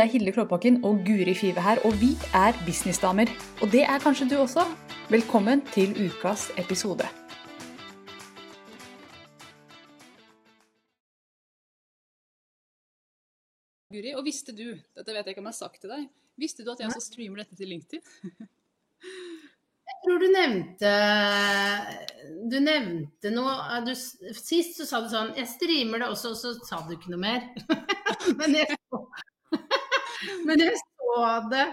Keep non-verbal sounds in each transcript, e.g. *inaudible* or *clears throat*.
Det er Hilde Klåbakken og Guri Five her, og vi er businessdamer. Og det er kanskje du også. Velkommen til ukas episode. Guri, og visste du, dette vet jeg ikke om jeg har sagt til deg, visste du at jeg også streamer dette til LinkedIn? Jeg tror du nevnte Du nevnte noe du, Sist så sa du sånn Jeg streamer det også, og så sa du ikke noe mer. *laughs* Men jeg *laughs* men jeg så det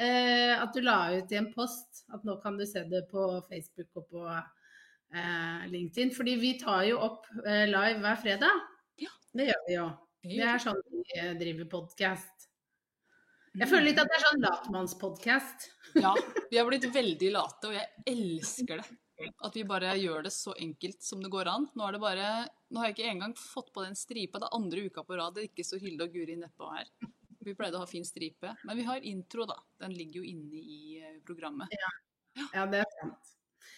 eh, at du la ut i en post at nå kan du se det på Facebook og på eh, LinkedIn. Fordi vi tar jo opp eh, live hver fredag. Ja. Det gjør vi jo. Det er sånn vi eh, driver podkast. Jeg føler litt at det er sånn latmannspodkast. Ja, vi har blitt veldig late, og jeg elsker det. At vi bare gjør det så enkelt som det går an. Nå, det bare, nå har jeg ikke engang fått på den stripa. Det er andre uka på rad det ikke står Hilde og Guri nedpå her. Vi pleide å ha fin stripe. Men vi har intro, da. Den ligger jo inne i eh, programmet. Ja, det er sant.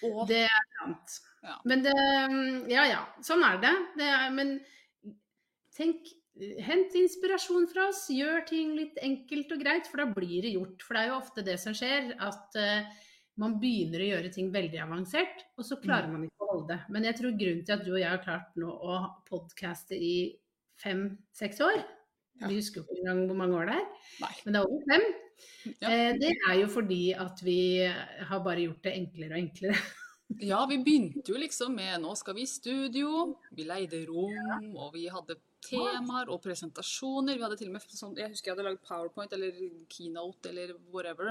Og Det er sant. Ja. Men det Ja ja, sånn er det. det er, men tenk Hent inspirasjon fra oss. Gjør ting litt enkelt og greit, for da blir det gjort. For det er jo ofte det som skjer, at uh, man begynner å gjøre ting veldig avansert, og så klarer man ikke å holde det. Men jeg tror grunnen til at du og jeg har klart nå å podcaste i fem-seks år Ja. Vi husker jo ikke engang hvor mange år det er, Nei. men det er over fem. Ja. Eh, det er jo fordi at vi har bare gjort det enklere og enklere. *laughs* Ja, vi begynte jo liksom med nå skal vi i studio, vi leide rom, og vi hadde temaer og presentasjoner. Vi hadde til og med sånn, Jeg husker jeg hadde lagd PowerPoint eller Keynote eller whatever.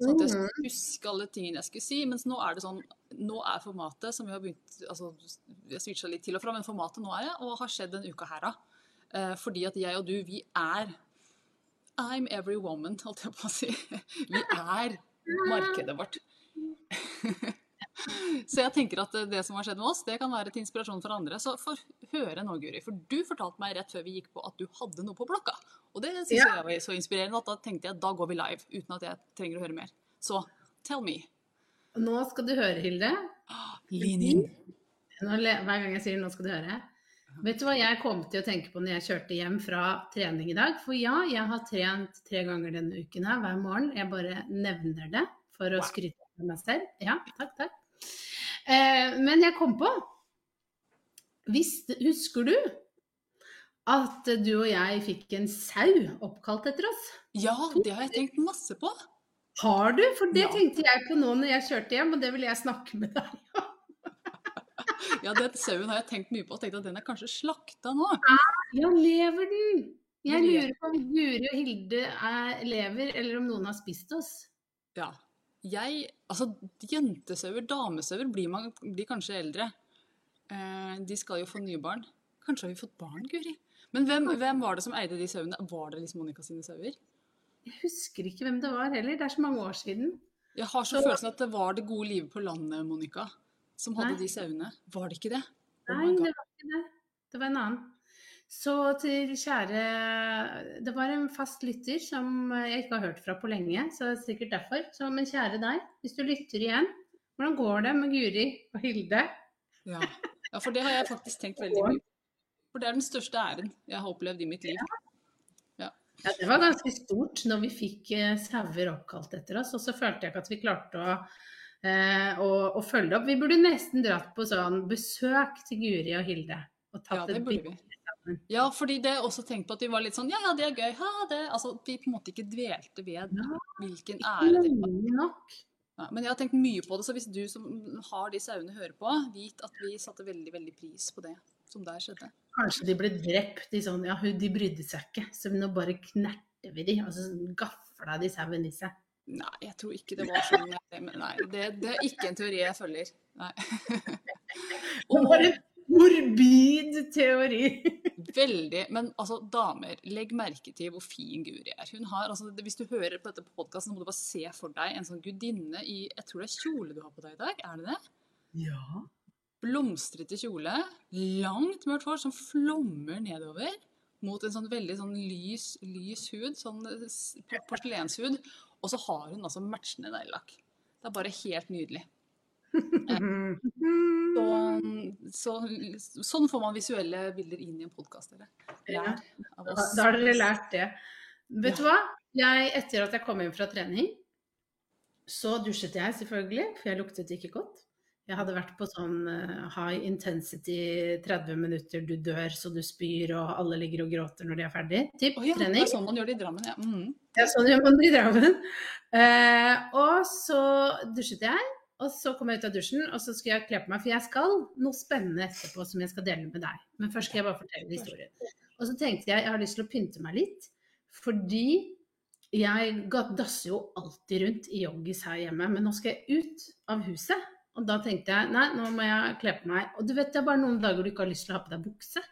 Sånn at jeg skulle huske alle tingene jeg skulle si. Mens nå er det sånn Nå er formatet som vi har begynt Altså, vi har switcha litt til og fra, men formatet nå er det, og har skjedd denne uka her, da. Eh, fordi at jeg og du, vi er I'm every woman, holdt jeg på å si. *laughs* Vi er markedet vårt. *laughs* Så jeg tenker at det som har skjedd med oss, det kan være til inspirasjon for andre. Så få høre nå, Guri. For du fortalte meg rett før vi gikk på at du hadde noe på blokka. Og det syns Ja. jeg var så inspirerende at da tenkte jeg da går vi live. Uten at jeg trenger å høre mer. Så tell me. Nå skal du høre, Hilde. *gasps* Lean in. Hver gang jeg sier 'nå skal du høre'. Vet du hva jeg kom til å tenke på når jeg kjørte hjem fra trening i dag? For ja, jeg har trent tre ganger denne uken her hver morgen. Jeg bare nevner det for å Wow. skryte av meg selv. Ja, takk, takk. Eh, men jeg kom på Visste, Husker du at du og jeg fikk en sau oppkalt etter oss? Ja, det har jeg tenkt masse på. Har du? For det Ja. tenkte jeg på nå når jeg kjørte hjem, og det vil jeg snakke med deg om. Ja, den sauen har jeg tenkt mye på og tenkt at den er kanskje slakta nå. Ja, lever den? Jeg lurer på om Guri og Hilde er, lever, eller om noen har spist oss. Ja. Jeg Altså, jentesauer, damesauer, blir, man, blir kanskje eldre. Eh, de skal jo få nye barn. Kanskje har vi fått barn, Guri? Men hvem, hvem var det som eide de sauene? Var det liksom Monica sine sauer? Jeg husker ikke hvem det var heller, det er så mange år siden. Jeg har så Så- følelsen at det var det gode livet på landet, Monica, som hadde Nei. de sauene. Var det ikke det? Oh Nei, det var ikke det. Det var en annen. Så til kjære Det var en fast lytter som jeg ikke har hørt fra på lenge, så det er sikkert derfor. Så, men kjære deg, hvis du lytter igjen, hvordan går det med Guri og Hilde? Ja. ja, for det har jeg faktisk tenkt veldig mye på. For det er den største æren jeg har opplevd i mitt liv. Ja, det var ganske stort når vi fikk eh, sauer oppkalt etter oss, og så følte jeg ikke at vi klarte å, eh, og, og, følge opp. Vi burde nesten dratt på sånn besøk til Guri og Hilde. Og tatt Ja, det et burde bilde vi. sammen. Ja, fordi det er også tenkt på at vi var litt sånn Ja, ja, det er gøy. Ha det. Altså, vi på en måte ikke dvelte ved Ja. hvilken ære det var. Nok. Ja, men jeg har tenkt mye på det, så hvis du som har de sauene hører på, vit at vi satte veldig, veldig pris på det som der skjedde. Kanskje de ble drept i sånn Ja, de brydde seg ikke, så nå bare knerter vi de, og så gafla de sauen i seg. Nei, jeg tror ikke det var sånn. Nei, det, det er ikke en teori jeg følger. Nei. *laughs* Det var en morbid teori. *laughs* Veldig. Men altså, damer, legg merke til hvor fin Guri er. Hun har, altså, Hvis du hører på dette på podkasten, må du bare se for deg en sånn gudinne i Jeg tror det er kjole du har på deg i dag. Er det det? Ja. Blomstrete kjole. Langt mørkt hår som flommer nedover mot en sånn veldig sånn lys, lys hud. Sånn eh, porselenshud. Og så har hun altså matchende neglelakk. Det er bare helt nydelig. *laughs* Så, så, sånn får man visuelle bilder inn i en podkast. Ja. Da, da har dere lært det. Vet du hva? Jeg, etter at jeg kom hjem fra trening, så dusjet jeg selvfølgelig, for jeg luktet ikke godt. Jeg hadde vært på sånn uh, high intensity 30 minutter, du dør så du spyr, og alle ligger og gråter når de er ferdig. Typ oh, ja, det er sånn man gjør det i Drammen, ja. Mm. Ja, sånn gjør man det i Drammen. Eh, og så dusjet jeg, og så kom jeg ut av dusjen, og så skulle jeg kle på meg, for jeg skal noe spennende etterpå som jeg skal dele med deg. Men først skal jeg bare fortelle historien. Og så tenkte jeg jeg har lyst til å pynte meg litt, fordi jeg dasser jo alltid rundt i joggis her hjemme, men nå skal jeg ut av huset. Og da tenkte jeg nei, nå må jeg kle på meg. Og du vet, det er bare noen dager du ikke har lyst til å ha på deg bukse.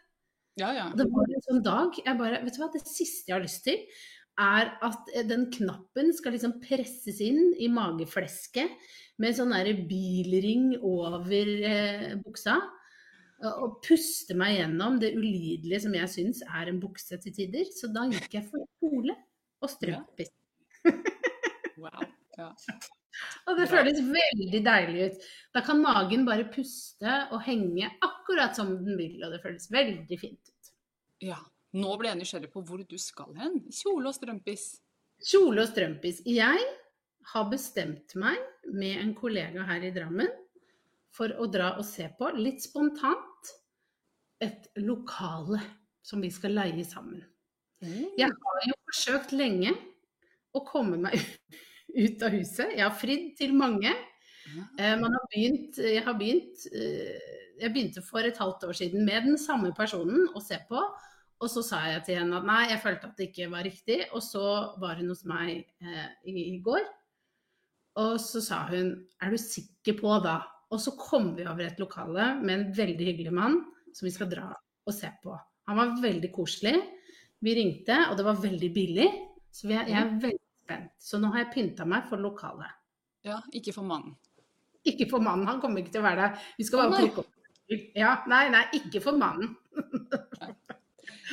Ja, ja. Og det var en sånn dag jeg bare Vet du hva, det siste jeg har lyst til, er at den knappen skal liksom presses inn i mageflesket med sånn derre bilring over eh, buksa. Og puste meg gjennom det ulidelige som jeg syns er en bukse til tider. Så da gikk jeg for kjole og strømpis. Wow. Ja. *laughs* Og det føles veldig deilig ut. Da kan magen bare puste og henge akkurat som den vil, og det føles veldig fint ut. ja. Nå ble jeg nysgjerrig på hvor du skal hen. Kjole og strømpis. Kjole og strømpis. Jeg har bestemt meg med en kollega her i Drammen for å dra og se på, litt spontant, et lokale som vi skal leie sammen. Jeg har jo forsøkt lenge å komme meg *laughs* ut av huset. Jeg har fridd til mange. Eh, Man har begynt, jeg har begynt eh, Jeg begynte for et halvt år siden med den samme personen å se på. Og så sa jeg til henne at nei, jeg følte at det ikke var riktig. Og så var hun hos meg eh, i, går. Og så sa hun er du sikker på da? Og så kom vi over et lokale med en veldig hyggelig mann som vi skal dra og se på. Han var veldig koselig. Vi ringte, og det var veldig billig. Så vi jeg er veldig spent. Så nå har jeg pynta meg for lokalet. Ja, ikke for mannen. Ikke for mannen, han kommer ikke til å være der. Vi skal bare plukke opp. Ja, nei, nei, ikke for mannen.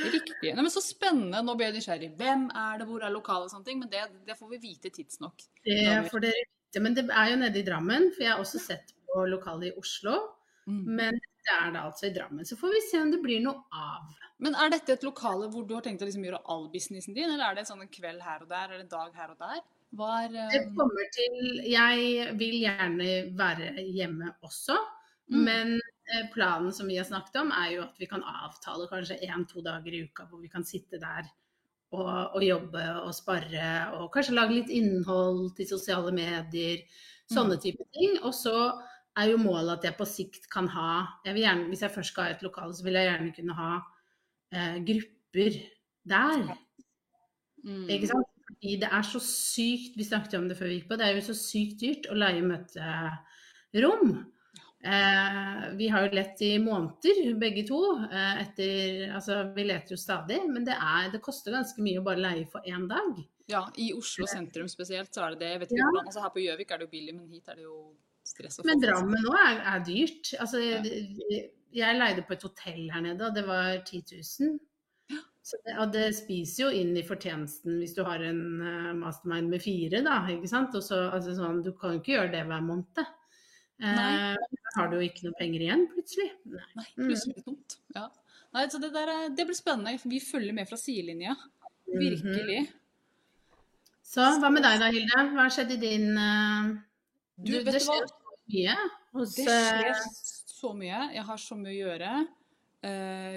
Riktig. Nei, men Så spennende. Nå ble jeg nysgjerrig. Hvem er det, hvor er lokalet og sånne ting? Men det, det får vi vite tidsnok. Det får dere vite. Men det er jo nede i Drammen, for jeg har også sett på lokalet i Oslo. Mm. Men det er det altså i Drammen. Så får vi se om det blir noe av. Men er dette et lokale hvor du har tenkt å liksom gjøre all businessen din, eller er det sånn en kveld her og der, eller en dag her og der? Var, er Det eh, kommer til Jeg vil gjerne være hjemme også, Mm. men eh, planen som vi har snakket om, er jo at vi kan avtale kanskje én-to dager i uka hvor vi kan sitte der og, og jobbe og spare og kanskje lage litt innhold til sosiale medier, sånne Mm. type ting. Og så er jo målet at jeg på sikt kan ha jeg vil gjerne, Hvis jeg først skal ha et lokale, så vil jeg gjerne kunne ha eh, grupper der. mm. Ikke sant? Fordi det er så sykt, vi snakket om det før vi gikk på, det er jo så sykt dyrt å leie møterom. Eh, vi har jo lett i måneder, begge to. Eh, etter, altså, vi leter jo stadig, men det, er, det koster ganske mye å bare leie for én dag. Ja, i Oslo sentrum spesielt så er det det. Jeg vet ikke Ja. hvordan, altså Her på Gjøvik er det jo billig, men hit er det jo stress å få Men folk. Drammen nå er, er dyrt. Altså, Ja. jeg leide på et hotell her nede, og det var 10 000. Så det, og det spiser jo inn i fortjenesten hvis du har en eh, mastermind med fire, da. ikke sant? Så, altså, sånn, du kan jo ikke gjøre det hver måned. Eh, da har du jo ikke noe penger igjen plutselig. Nei. Nei, plutselig tomt. Ja. Nei, så det, der, er- det blir spennende. Vi følger med fra sidelinja. Virkelig. Så hva med deg da, Hilde? Hva har skjedd i din eh, Du, vet det du hva? Mye hos Det skjer så mye. Jeg har så mye å gjøre. Uh,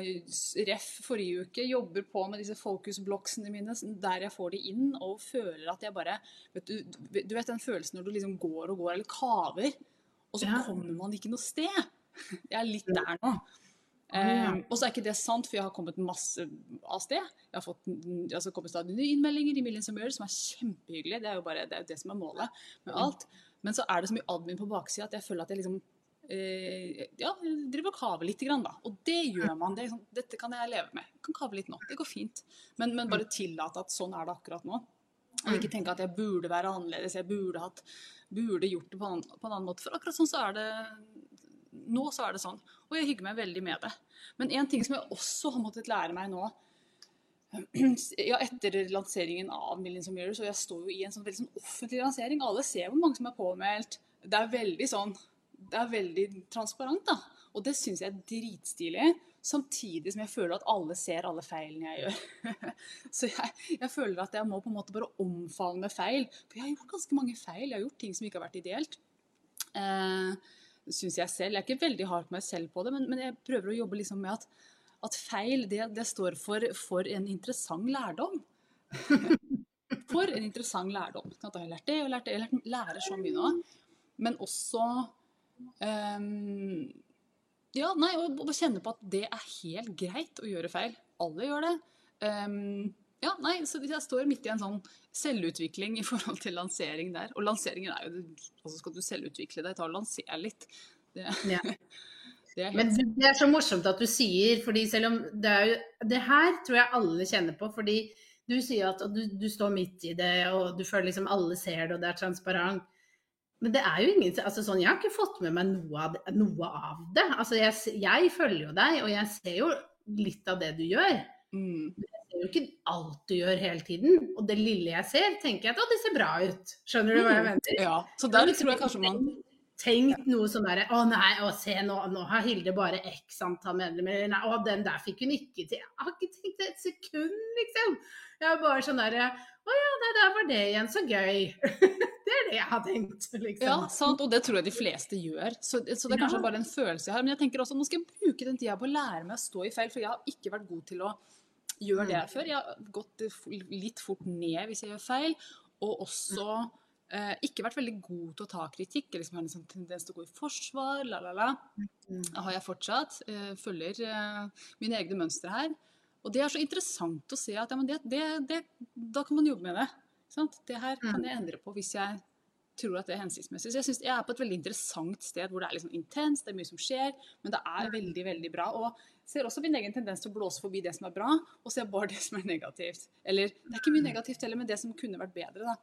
ref forrige uke. Jobber på med disse focus-blocksene mine der jeg får de inn og føler at jeg bare vet du, du vet den følelsen når du liksom går og går eller kaver, og så Ja. kommer man ikke noe sted. *laughs* Jeg er litt der nå. Eh, og så er ikke det sant, for jeg har kommet masse av sted. Jeg har fått altså, kommet stadig nye innmeldinger i Millions of Mirrors, som er kjempehyggelig. Det er jo bare det, er det som er målet med alt. Men så er det så mye admin på baksida at jeg føler at jeg liksom eh, ja, driver og kaver litt, grann, da. Og det gjør man. Det sånn, dette kan jeg leve med. Jeg kan kave litt nå. Det går fint. Men, men bare tillate at sånn er det akkurat nå. Og ikke tenke at jeg burde være annerledes, jeg burde, hatt, burde gjort det på en, på en annen måte. For akkurat sånn så er det Nå så er det sånn. Og jeg hygger meg veldig med det. Men en ting som jeg også har måttet lære meg nå *clears throat* ja, etter lanseringen av Millions of Mirrors, og jeg står jo i en sånn veldig sånn offentlig lansering. Alle ser hvor mange som er påmeldt. Det er veldig sånn det er veldig transparent, da. Og det syns jeg er dritstilig. Samtidig som jeg føler at alle ser alle feilene jeg gjør. *laughs* Så jeg, jeg, føler at jeg må på en måte bare omfavne feil. For jeg har gjort ganske mange feil. Jeg har gjort ting som ikke har vært ideelt. Eh, syns jeg selv. Jeg er ikke veldig hard på meg selv på det, men, men jeg prøver å jobbe liksom med at, at feil det, det, står for, for en interessant lærdom. *laughs* for en interessant lærdom. Jeg har lært det og lært det. Jeg lærer så mye nå. Men også um, ja, nei, og kjenne på at det er helt greit å gjøre feil. Alle gjør det. Um, ja, nei, så Jeg står midt i en sånn selvutvikling i forhold til lansering der. Og lanseringen er jo altså Skal du selvutvikle deg, ta og lansere litt. Det, ja. *laughs* det Men det er så morsomt at du sier, fordi selv om det er jo Det her tror jeg alle kjenner på. fordi du sier at du, du står midt i det, og du føler liksom alle ser det, og det er transparent. Men det er jo ingen altså sånn, Jeg har ikke fått med meg noe av det. Noe av det. Altså, jeg, jeg, følger jo deg, og jeg ser jo litt av det du gjør. Mm. Men jeg ser jo ikke alt du gjør hele tiden. Og det lille jeg ser, tenker jeg at å, det ser bra ut. Skjønner du hva jeg mm. mener? Ja, så der tror jeg kanskje man tenkt noe sånn derre Å nei, å se nå, nå har Hilde bare x antall medlemmer. Nei, å den der fikk hun ikke til. Jeg har ikke tenkt det et sekund, liksom. Jeg er bare sånn derre Å ja, nei, der var det igjen. Så gøy. *laughs* det er det jeg har tenkt, liksom. Ja, sant. Og det tror jeg de fleste gjør. Så, så det er kanskje ja. bare en følelse jeg har. Men jeg tenker også nå skal jeg bruke den tida på å lære meg å stå i feil, for jeg har ikke vært god til å gjøre det mm. før. Jeg har gått litt fort ned hvis jeg gjør feil, og også eh, ikke vært veldig god til å ta kritikk. Jeg liksom har en sånn tendens til å gå i forsvar, la, la, la. Mm. Det har jeg fortsatt. Eh, følger eh, mine egne mønstre her. Og det er så interessant å se at ja, det, det, det, da kan man jobbe med det. Sant? Det her kan mm. jeg endre på hvis jeg tror at det er hensiktsmessig. Så jeg synes jeg er på et veldig interessant sted hvor det er liksom intenst, det er mye som skjer, men det er veldig, veldig bra. Og ser også min egen tendens til å blåse forbi det som er bra, og ser bare *laughs* det som er negativt. Eller det er ikke mye negativt heller, men det som kunne vært bedre. da.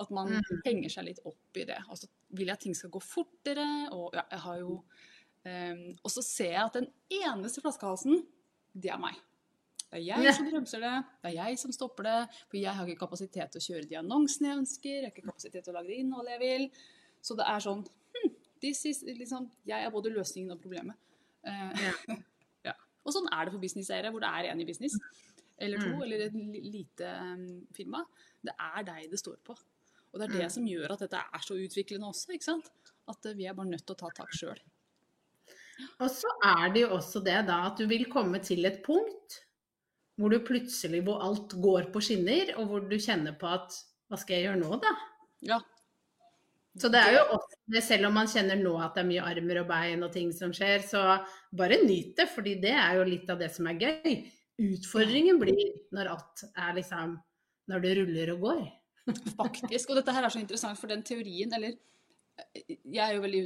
At man mm. henger seg litt opp i det. Og så vil jeg at ting skal gå fortere, og ja, jeg har jo um, Og så ser jeg at den eneste flaskehalsen, det er meg. Det er jeg som bremser det, det er jeg som stopper det. For jeg har ikke kapasitet til å kjøre de annonsene jeg ønsker, jeg har ikke kapasitet til å lage det innholdet jeg vil. Så det er sånn hm, is, liksom, Jeg er både løsningen og problemet. Uh, ja. *laughs* ja. Og sånn er det for businesseiere, hvor det er én i business, eller to, mm. eller et lite um, firma. Det er deg det står på. Og det er det mm. som gjør at dette er så utviklende også. ikke sant? At uh, vi er bare nødt til å ta tak sjøl. Og så er det jo også det da at du vil komme til et punkt hvor du plutselig hvor alt går på skinner, og hvor du kjenner på at hva skal jeg gjøre nå, da? Ja. Så det er jo også det, selv om man kjenner nå at det er mye armer og bein og ting som skjer, så bare nyt det, fordi det er jo litt av det som er gøy. Utfordringen blir når alt er liksom Når det ruller og går. Faktisk. Og dette her er så interessant, for den teorien, eller Jeg er jo veldig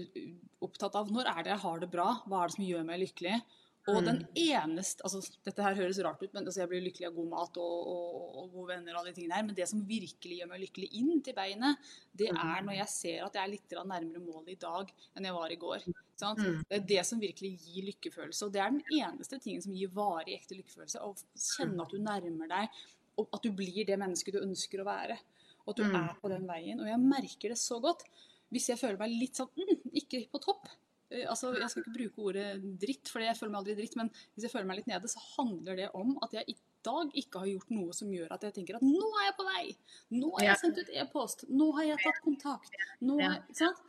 opptatt av når er det jeg har det bra? Hva er det som gjør meg lykkelig? Og den mm. eneste altså Dette her høres rart ut, men altså jeg blir lykkelig av god mat og, og, og, gode venner. og alle de tingene her, Men det som virkelig gjør meg lykkelig inn til beinet, det mm. er når jeg ser at jeg er litt nærmere målet i dag enn jeg var i går. Sant? Mm. Det er det som virkelig gir lykkefølelse. Og det er den eneste tingen som gir varig ekte lykkefølelse. Å kjenne at du nærmer deg, og at du blir det mennesket du ønsker å være. Og at du er på den veien. Og jeg merker det så godt. Hvis jeg føler meg litt sånn mm, ikke på topp, Eh, altså, Jeg skal ikke bruke ordet dritt, for jeg føler meg aldri dritt, men hvis jeg føler meg litt nede, så handler det om at jeg i dag ikke har gjort noe som gjør at jeg tenker at nå er jeg på vei! Nå har jeg sendt ut e-post! Nå har jeg tatt kontakt! Nå er, ikke sant?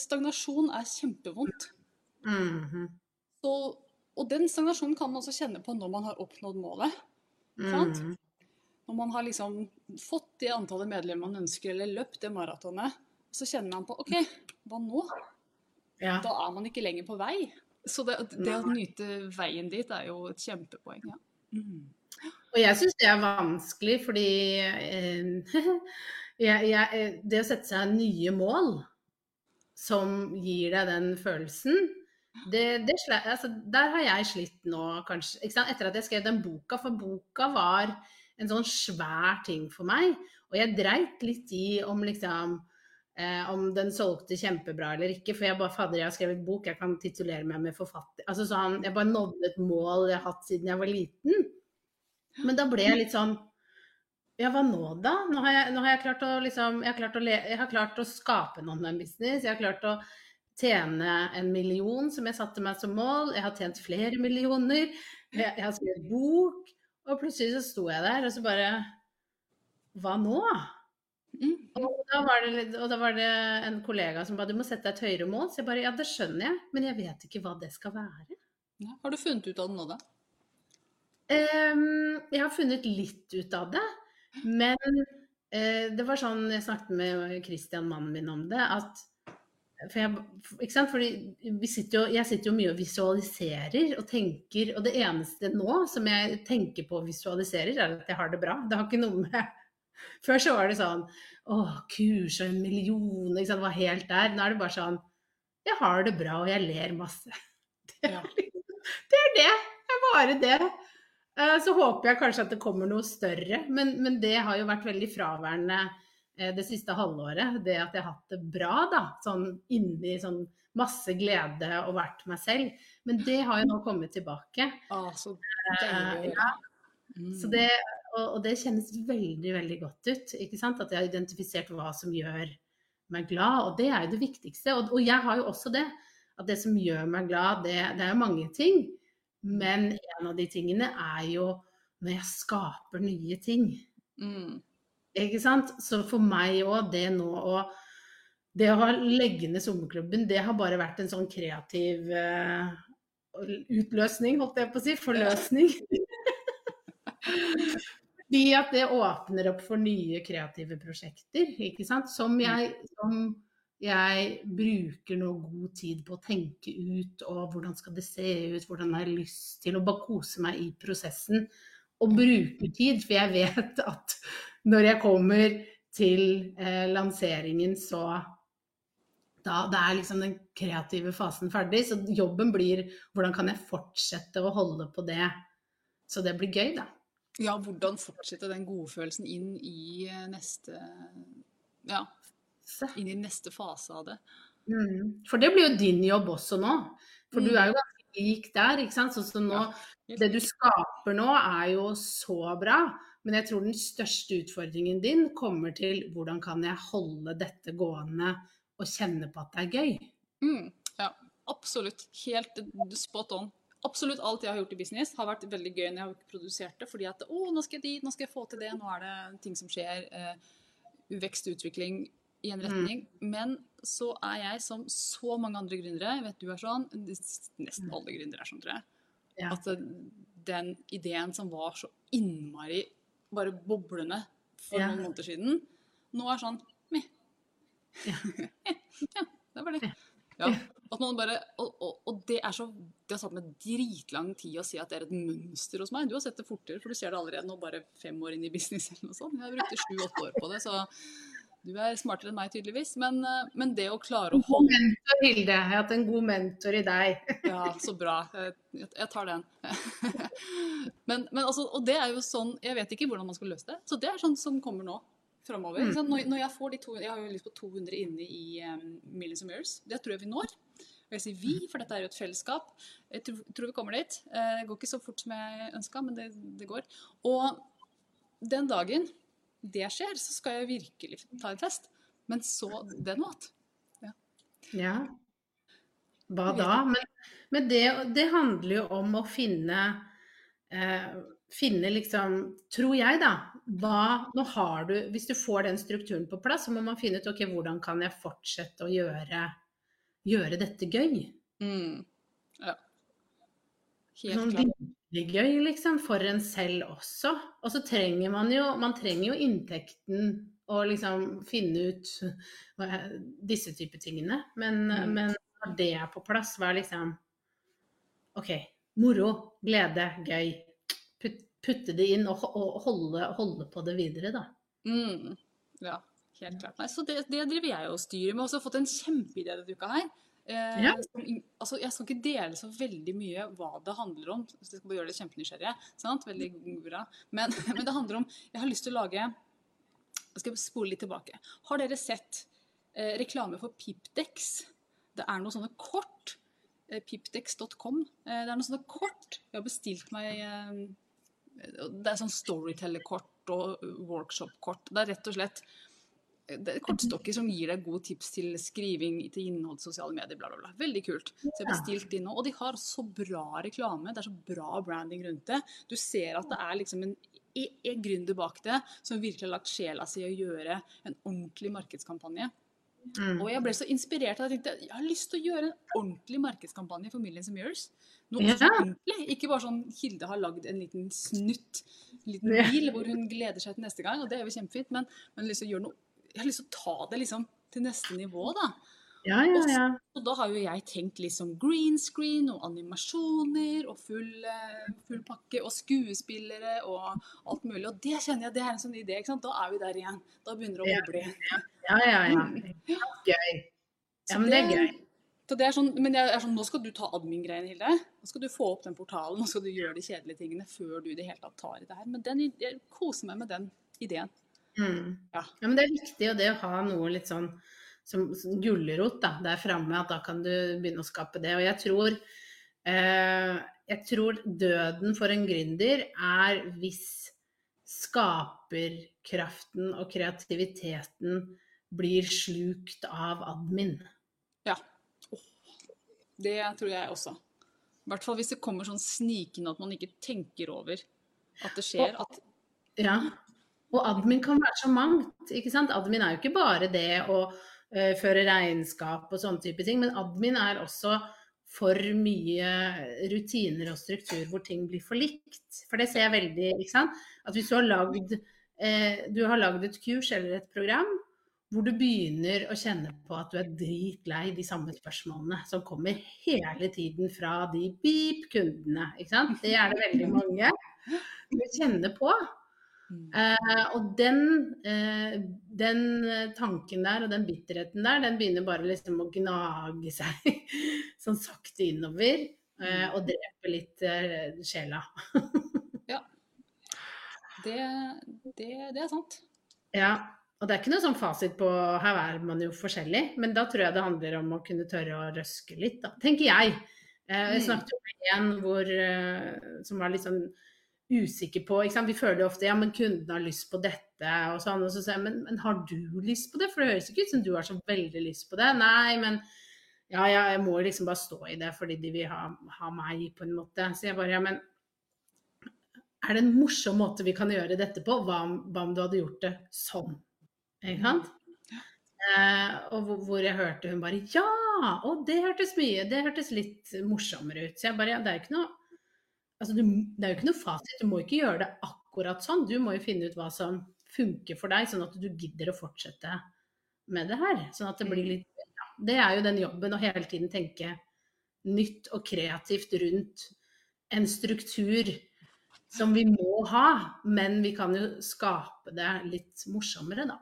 stagnasjon er kjempevondt. Mm -hmm. så, og den stagnasjonen kan man også kjenne på når man har oppnådd målet. Mm -hmm. Når man har liksom fått det antallet medlemmer man ønsker, eller løpt det maratonet, så kjenner man på OK, hva nå? ja. da er man ikke lenger på vei. Så det, det å nyte veien dit er jo et kjempepoeng. Ja. Mm. Og jeg syns det er vanskelig, fordi eh, *laughs* jeg, jeg, Det å sette seg nye mål som gir deg den følelsen, det, det, altså, der har jeg slitt nå, kanskje. Etter at jeg skrev den boka, for boka var en sånn svær ting for meg. Og jeg dreit litt i om liksom eh, om den solgte kjempebra eller ikke. For jeg bare fader, jeg har skrevet bok, jeg kan titulere meg med forfatter. Altså sånn, Jeg bare nådde et mål jeg har hatt siden jeg var liten. Men da ble jeg litt sånn Ja, hva nå, da? Nå har jeg, nå har jeg klart å liksom jeg har klart å, le, jeg har klart å skape en online business. Jeg har klart å tjene en million, som jeg satte meg som mål. Jeg har tjent flere millioner. Jeg, jeg har skrevet bok. Og plutselig så sto jeg der, og så bare Hva nå? Mm. Og da, var det, litt- og da var det en kollega som ba du må sette deg et høyere mål. Så jeg bare ja, det skjønner jeg, men jeg vet ikke hva det skal være. Ja. Har du funnet ut av det nå, da? Um, jeg har funnet litt ut av det, men uh, det var sånn Jeg snakket med Christian, mannen min, om det. At for jeg, ikke sant? Fordi vi sitter jo, jeg sitter jo mye og visualiserer og tenker, og det eneste nå som jeg tenker på og visualiserer, er at jeg har det bra. Det har ikke noe med *laughs* Før så var det sånn Å, kurs og en million, ikke sant. Det var helt der. Nå er det bare sånn Jeg har det bra, og jeg ler masse. *laughs* Det er, liksom- det er det. Det er bare det. Eh, Så håper jeg kanskje at det kommer noe større, men, men det har jo vært veldig fraværende det siste halvåret. Det at jeg har hatt det bra, da. Sånn inni sånn masse glede og vært meg selv. Men det har jo nå kommet tilbake. Ah, så Eh, deilig. ja, Mm. så det, og, og det kjennes veldig, veldig godt ut. Ikke sant? At jeg har identifisert hva som gjør meg glad, og det er jo det viktigste. Og, og jeg har jo også det. At det som gjør meg glad, det, det er jo mange ting. Men en av de tingene er jo når jeg skaper nye ting. Mm. Ikke sant? Så for meg òg, det nå å Det å legge ned sommerklubben, det har bare vært en sånn kreativ uh, utløsning, holdt jeg på å si. Forløsning. *laughs* Fordi at det åpner opp for nye kreative prosjekter, ikke sant. Som jeg, som jeg bruker nå god tid på å tenke ut, og hvordan skal det se ut, hvordan har jeg lyst til å bare kose meg i prosessen. Og bruke tid, for jeg vet at når jeg kommer til eh, lanseringen, så da, da er liksom den kreative fasen ferdig. Så jobben blir hvordan kan jeg fortsette å holde på det, så det blir gøy, da. Ja, hvordan fortsette den godfølelsen inn i eh, neste Ja, inn i neste fase av det. Mm. For det blir jo din jobb også nå. For du Mm. er jo ganske lik der, ikke sant. Sånn som nå, det du skaper nå er jo så bra. Men jeg tror den største utfordringen din kommer til hvordan kan jeg holde dette gående og kjenne på at det er gøy. Mm, ja, absolutt. Helt spot on. Absolutt alt jeg har gjort i business har vært veldig gøy når jeg har produsert det. Fordi at å, nå skal jeg dit, nå skal jeg få til det, nå er det ting som skjer. Eh, vekst og utvikling i en retning. Men så er jeg som så mange andre gründere, jeg vet du er sånn, nesten alle gründere er sånn, tror jeg. Ja. At eh, den ideen som var så innmari bare boblende for Ja. noen måneder siden, nå er sånn meh. Ja. *laughs* ja, det var det. Ja. At man bare, og, og, og det er så Det har tatt meg dritlang tid å si at det er et mønster hos meg. Du har sett det fortere, for du ser det allerede nå bare fem år inn i business eller noe sånt. Jeg brukte sju-åtte år på det, så du er smartere enn meg tydeligvis. Men, eh, men det å klare å God holde mentor, Hilde. Jeg har hatt en god mentor i deg. *laughs* Ja, så bra. Jeg, jeg tar den. *laughs* Men, men altså, og det er jo sånn Jeg vet ikke hvordan man skal løse det. Så det er sånn som kommer nå. Fremover. Mm. Når, når jeg får de 200 jeg har jo lyst på 200 inne i um, Millions of Mirrors. Det tror jeg vi når. Og jeg sier vi, for dette er jo et fellesskap. Jeg tror, tror vi kommer dit. Eh, Det går ikke så fort som jeg ønska, men det, det går. Og den dagen det skjer, så skal jeg virkelig ta en fest. Men så den måten. Ja. Hva da? Men, men det, det handler jo om å finne eh, Finne liksom Tror jeg, da. Hva Nå har du Hvis du får den strukturen på plass, så må man finne ut ok, hvordan kan jeg fortsette å gjøre, gjøre dette gøy? Mm. Ja. Helt Sånn klart. Virkelig gøy, liksom, for en selv også. Og så trenger man jo Man trenger jo inntekten og liksom finne ut disse typer tingene. Men, Mm. men når det er på plass, hva er liksom OK. Moro, glede, gøy. Put, putte det inn og, og holde, holde på det videre, da. Mm. Ja, helt klart. Nei, så det, det driver jeg og styrer med. Jeg har også fått en kjempeidé denne uka her. Eh, Ja. som altså, jeg skal ikke dele så veldig mye hva det handler om. så Jeg skal bare gjøre det kjempenysgjerrige. Sant? Veldig bra. Men, *laughs* men det handler om Jeg har lyst til å lage Jeg skal spole litt tilbake. Har dere sett eh, reklame for Pipdex? Det er noen sånne kort. Eh, Pipdex.com. Eh, det er noen sånne kort. Jeg har bestilt meg eh, Det er sånn storyteller-kort og workshop-kort. Det er rett og slett det er kortstokker som gir deg gode tips til skriving til innhold sosiale medier, bla, bla, bla. Veldig kult. Så jeg har bestilt de nå. Og de har så bra reklame. Det er så bra branding rundt det. Du ser at det er liksom en, en gründer bak det som virkelig har lagt sjela si i å gjøre en ordentlig markedskampanje. Mm. Og jeg ble så inspirert at jeg tenkte jeg har lyst til å gjøre en ordentlig markedskampanje for Millions of Mirrors. Noe Ja. ordentlig. Ikke bare sånn Hilde har lagd en liten snutt, en liten bil hvor hun gleder seg til neste gang, og det er jo kjempefint, men, men lyst til å gjøre noe, jeg har lyst til å ta det liksom til neste nivå, da. Ja, ja, ja. Og da har jo jeg tenkt liksom green screen og animasjoner og full, eh, full pakke og skuespillere og alt mulig. Og det kjenner jeg det er en sånn idé. ikke sant? Da er vi der igjen. Da begynner det å Ja. boble. ja, ja, ja. Gøy. Ja, men det er gøy. Så det er sånn, men jeg er sånn, nå skal du ta admin-greiene, Hilde. Nå skal du få opp den portalen, nå skal du gjøre de kjedelige tingene før du i det hele tatt tar i det her. Men den, jeg koser meg med den ideen. Mm. Ja. Ja, men det er viktig, og det å ha noe litt sånn som, som gulrot der framme, at da kan du begynne å skape det. Og jeg tror, eh, jeg tror døden for en gründer er hvis skaperkraften og kreativiteten blir slukt av admin. Ja. Det tror jeg også. I hvert fall hvis det kommer sånn snikende at man ikke tenker over at det skjer. At Ja. Og admin kan være så mangt. ikke sant? Admin er jo ikke bare det å uh, føre regnskap og sånne type ting, men admin er også for mye rutiner og struktur hvor ting blir for likt. For det ser jeg veldig, ikke sant. At hvis du har lagd, eh, du har lagd et kurs eller et program hvor du begynner å kjenne på at du er dritlei de samme spørsmålene som kommer hele tiden fra de beep-kundene, ikke sant. Det er det veldig mange du kjenner på. Eh, og den, eh, den tanken der og den bitterheten der, den begynner bare liksom å gnage seg *laughs* sånn sakte innover. eh, og drepe litt eh, sjela. *laughs* det, det, det er sant. Ja. Og det er ikke noe sånn fasit på Her er man jo forskjellig, men da tror jeg det handler om å kunne tørre å røske litt, da. Tenker jeg. Eh, jeg Mm. snakket jo med en hvor, som var litt sånn usikker på? Vi føler jo ofte ja, men kunden har lyst på dette og sånn. Og så sier jeg men, men har du lyst på det? For det høres ikke ut som du har så veldig lyst på det. Nei, men ja, ja, jeg må liksom bare stå i det fordi de vil ha, ha meg, på en måte. Så jeg bare ja, men er det en morsom måte vi kan gjøre dette på? Hva om, hva om du hadde gjort det sånn? Ikke sant? Eh, og hvor, jeg hørte hun bare Ja! Og det hørtes mye Det hørtes litt morsommere ut. Så jeg bare ja, det er ikke noe Altså, du, det er jo ikke noe fasit. Du må ikke gjøre det akkurat sånn. Du må jo finne ut hva som funker for deg, sånn at du gidder å fortsette med det her. Sånn at det blir litt ja, Det er jo den jobben å hele tiden tenke nytt og kreativt rundt en struktur som vi må ha, men vi kan jo skape det litt morsommere, da.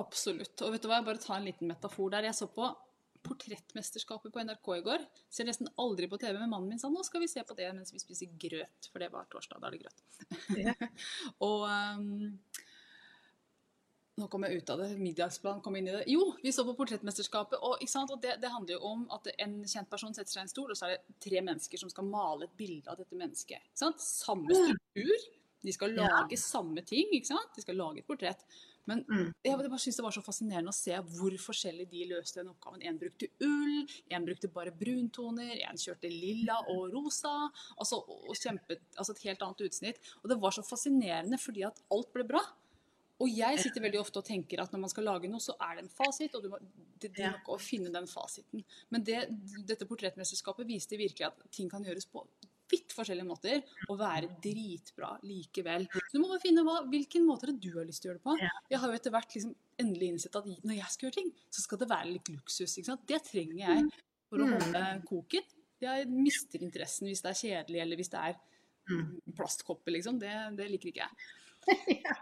Absolutt. Og vet du hva, jeg bare tar en liten metafor der. Jeg så på Portrettmesterskapet på NRK i går. Ser nesten aldri på TV, men mannen min sa nå skal vi se på det mens vi spiser grøt. For det var torsdag, da er det grøt. Ja. *laughs* og um, nå kom jeg ut av det, middagsplanen kom inn i det. Jo, vi så på Portrettmesterskapet, og, ikke sant? og det, det handler jo om at en kjent person setter seg i en stol, og så er det tre mennesker som skal male et bilde av dette mennesket. Ikke sant? Samme struktur. De skal Ja. lage samme ting, ikke sant? De skal lage et portrett. Men Mm. jeg bare synes det var så fascinerende å se hvor forskjellig de løste den oppgaven. En brukte ull, en brukte bare bruntoner, en kjørte lilla og rosa. Altså, og kjempet, altså et helt annet utsnitt. Og det var så fascinerende fordi at alt ble bra. Og jeg sitter veldig ofte og tenker at når man skal lage noe, så er det en fasit, og du må, det, det er nok å finne den fasiten. Men det, dette portrettmesterskapet viste virkelig at ting kan gjøres på vidt forskjellige måter og være dritbra likevel. Så du må bare finne hva, hvilken måte du har lyst til å gjøre det på. Jeg har jo etter hvert liksom endelig innsett at når jeg skal gjøre ting, så skal det være litt luksus. Ikke sant? Det trenger jeg for å Mm. holde koken. Jeg mister interessen hvis det er kjedelig, eller hvis det er Mm. plastkopper, liksom. Det, det liker ikke jeg. *laughs*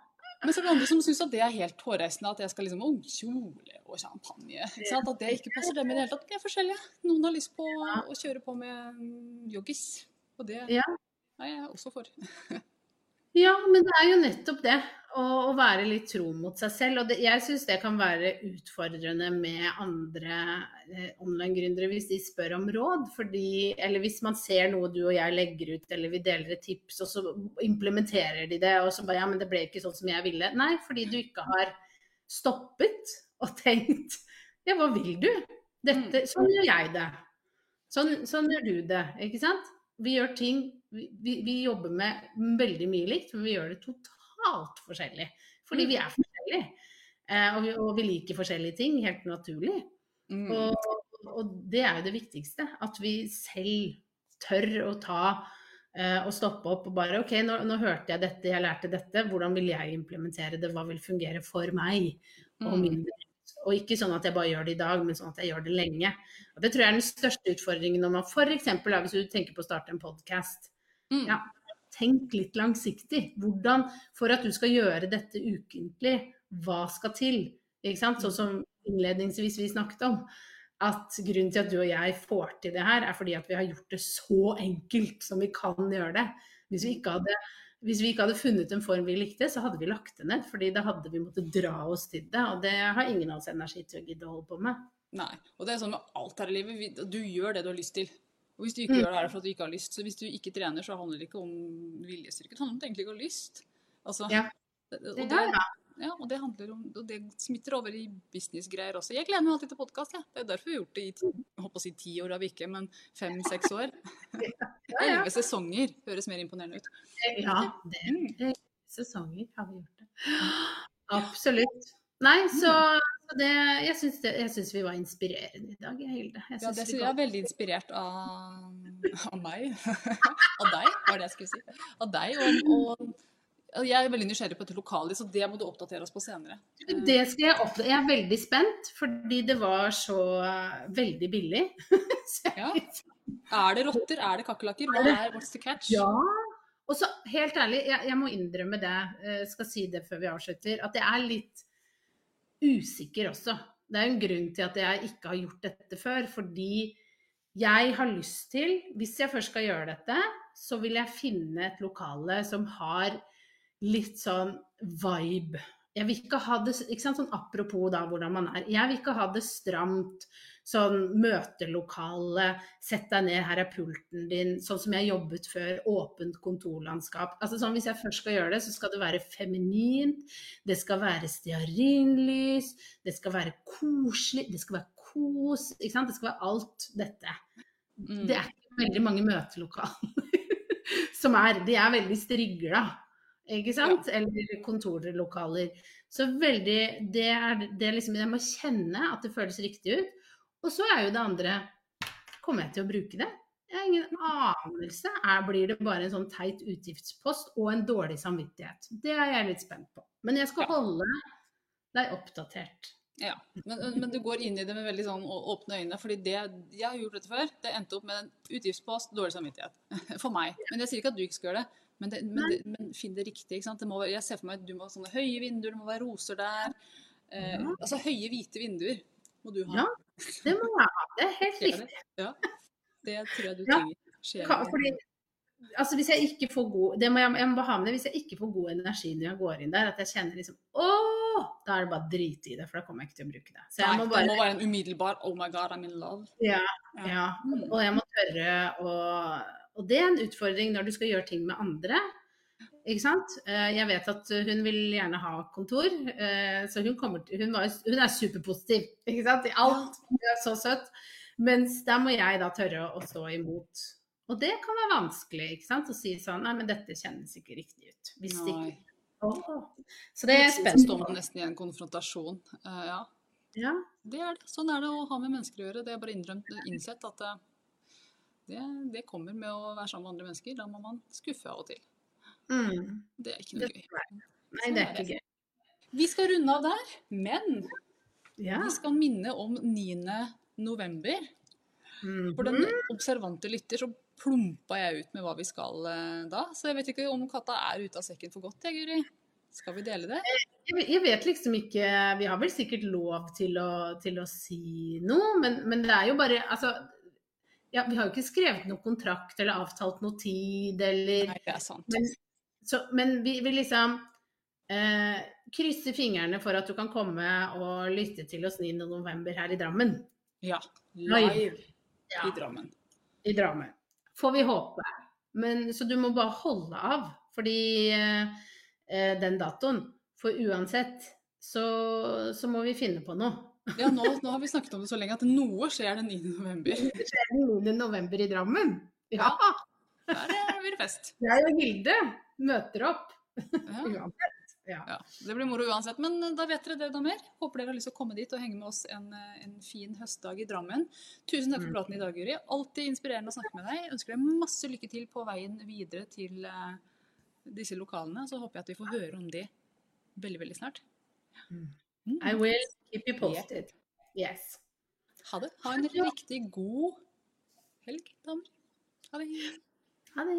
Men så er det andre som syns at det er helt hårreisende at jeg skal liksom oh, kjole og champagne. Ikke sant? At det ikke passer dem i det hele tatt. Vi er forskjellige. Noen har lyst på å kjøre på med mm, joggis. Og det Ja. er jeg også for. *laughs* Ja, men det er jo nettopp det. Å, å være litt tro mot seg selv. Og det, jeg syns det kan være utfordrende med andre eh, online-gründere hvis de spør om råd. Fordi, eller hvis man ser noe du og jeg legger ut, eller vi deler et tips, og så implementerer de det, og så bare ja, men det ble ikke sånn som jeg ville. Nei, fordi du ikke har stoppet og tenkt Ja, hva vil du? Dette, sånn gjør jeg det. Sånn, sånn gjør du det. Ikke sant? Vi gjør ting vi, vi, vi jobber med veldig mye likt, men vi gjør det totalt forskjellig. Fordi vi er forskjellige. Eh, og, vi, og vi liker forskjellige ting, helt naturlig. Mm. Og, og det er jo det viktigste. At vi selv tør å ta eh, og stoppe opp og bare OK, nå, nå hørte jeg dette, jeg lærte dette. Hvordan vil jeg implementere det? Hva vil fungere for meg og Mm. min bedrift? Og ikke sånn at jeg bare gjør det i dag, men sånn at jeg gjør det lenge. Og det tror jeg er den største utfordringen når man f.eks. hvis du tenker på å starte en podkast. Mm. Ja, tenk litt langsiktig. Hvordan, for at du skal gjøre dette ukentlig, hva skal til? Ikke sant? Sånn som innledningsvis vi snakket om. At grunnen til at du og jeg får til det her, er fordi at vi har gjort det så enkelt som vi kan gjøre det. Hvis vi ikke hadde, hvis vi ikke hadde funnet en form vi likte, så hadde vi lagt det ned. fordi da hadde vi måttet dra oss til det. Og det har ingen av oss energi til å gidde å holde på med. Nei. Og det er sånn med alt her i livet. Du gjør det du har lyst til. Og hvis du ikke Mm. gjør det, er det fordi du ikke har lyst. Så hvis du ikke trener, så handler det ikke om viljestyrke. Det handler om egentlig ikke har lyst. Altså, Ja. det- og, det, det, ja. ja, og det handler om Og det smitter over i businessgreier også. Jeg gleder meg alltid til podkast, Ja. Det er derfor vi har gjort det i ti, jeg å si ti år, har vi ikke, men fem-seks år. *laughs* Ja, ja. Elleve sesonger høres mer imponerende ut. Ja, det Mm. sesonger har vi gjort det. Absolutt. Nei, så, så det Jeg syns, det, jeg syns vi var inspirerende i dag, Hilde. Jeg Ja, det syns jeg er veldig inspirert av, av meg. *laughs* av deg, var det jeg skulle si. Av deg. Og, og jeg er veldig nysgjerrig på dette lokale, så det må du oppdatere oss på senere. Det skal jeg oppdatere. Jeg er veldig spent, fordi det var så eh, veldig billig. *laughs* Så Ja. Er det rotter? Er det kakerlakker? Hva er what's the catch? Ja. Og så helt ærlig, jeg, jeg må innrømme det, jeg skal si det før vi avslutter, at jeg er litt usikker også. Det er en grunn til at jeg ikke har gjort dette før, fordi jeg har lyst til, hvis jeg først skal gjøre dette, så vil jeg finne et lokale som har litt sånn vibe. Jeg vil ikke ha det ikke sant, sånn Apropos da hvordan man er. Jeg vil ikke ha det stramt, sånn møtelokale, sett deg ned, her er pulten din, sånn som jeg jobbet før, åpent kontorlandskap. Altså sånn Hvis jeg først skal gjøre det, så skal det være feminint, det skal være stearinlys, det skal være koselig, det skal være kos, ikke sant. Det skal være alt dette. Mm. Det er ikke veldig mange møtelokaler *laughs* som er De er veldig strigla, ikke sant? Eller kontorlokaler. Så veldig Det er det er liksom Jeg må kjenne at det føles riktig ut. Og så er jo det andre Kommer jeg til å bruke det? Jeg har ingen anelse. Er, blir det bare en sånn teit utgiftspost og en dårlig samvittighet? Det er jeg litt spent på. Men jeg skal Ja. holde deg oppdatert. Ja, men, men du går inn i det med veldig sånn åpne øyne. fordi det, jeg har gjort dette før. Det endte opp med en utgiftspost, dårlig samvittighet. *laughs* For meg. Men jeg sier ikke at du ikke skal gjøre det. Men, det, men, det, men finn det riktig. ikke sant? Være, jeg ser for meg at du må ha sånne høye vinduer, det må være roser der. Eh, Ja. Altså høye, hvite vinduer må du ha. Ja. Det må jeg ha. Det er helt riktig. Ja. Det tror jeg du trenger. Sjelen. Fordi, altså hvis jeg ikke får god det må jeg, jeg må ha med det, Hvis jeg ikke får god energi når jeg går inn der, at jeg kjenner liksom Åh! Da er det bare drit i det, for da kommer jeg ikke til å bruke det. Så jeg Nei, må det må være en umiddelbar 'oh my god, I'm in love'. Ja. Ja. ja. Mm. Og jeg må tørre å Og det er en utfordring når du skal gjøre ting med andre. Ikke sant? Eh, Jeg vet at hun vil gjerne ha kontor, eh, så hun, kommer til, hun, var, hun er superpositiv ikke sant? i alt. Hun er så søt. Mens der må jeg da tørre å stå imot. Og det kan være vanskelig ikke sant? å si sånn Nei, men dette kjennes ikke riktig ut. Hvis det ikke. Så det er spennende. så står man nesten i en konfrontasjon. Uh, ja. Ja. Det er det. Sånn er det å ha med mennesker å gjøre. Det er bare innrømt, innsett at eh, det, det kommer med å være sammen med andre mennesker. Da må man skuffe av og til. Mm. Det er ikke noe gøy. Nei, det er ikke gøy. Vi skal runde av der, men Ja. vi skal minne om 9. november. Mhm. For den observante lytter så plumpa jeg ut med hva vi skal eh, da. Så jeg vet ikke om katta er ute av sekken for godt, jeg, Guri. Skal vi dele det? Jeg vet- liksom ikke Vi har vel sikkert lov til å, til å si noe, men, men det er jo bare Altså, ja, vi har jo ikke skrevet noen kontrakt eller avtalt noe tid eller Nei, det er sant. Men, så, men vi vil liksom eh, krysse fingrene for at du kan komme og lytte til oss 9. november her i Drammen. Ja. Live. Live Ja. i Drammen. I Drammen. Får vi håpe. Men, så du må bare holde av, fordi eh, eh, den datoen For uansett så, så må vi finne på noe. *laughs* Ja, nå, nå har vi snakket om det så lenge at noe skjer den 9. november. *laughs* Det skjer den 9. november i Drammen. Ja, Der eh, blir det fest. jeg og Hilde møter opp. Ja. *laughs* Ja. Ja, Det blir moro uansett. Men eh, da vet dere det da mer. Håper dere har lyst til å komme dit og henge med oss en, eh, en fin høstdag i Drammen. Tusen takk for Mm. praten i dag, Guri. Alltid inspirerende å snakke med deg. Jeg ønsker deg masse lykke til på veien videre til uh, disse lokalene. Så håper jeg at vi får høre om de veldig, veldig snart. Mm. Mm. I will keep you posted. Yes. Ha det. Ha en riktig god helg, damer. Ha det. Ha det.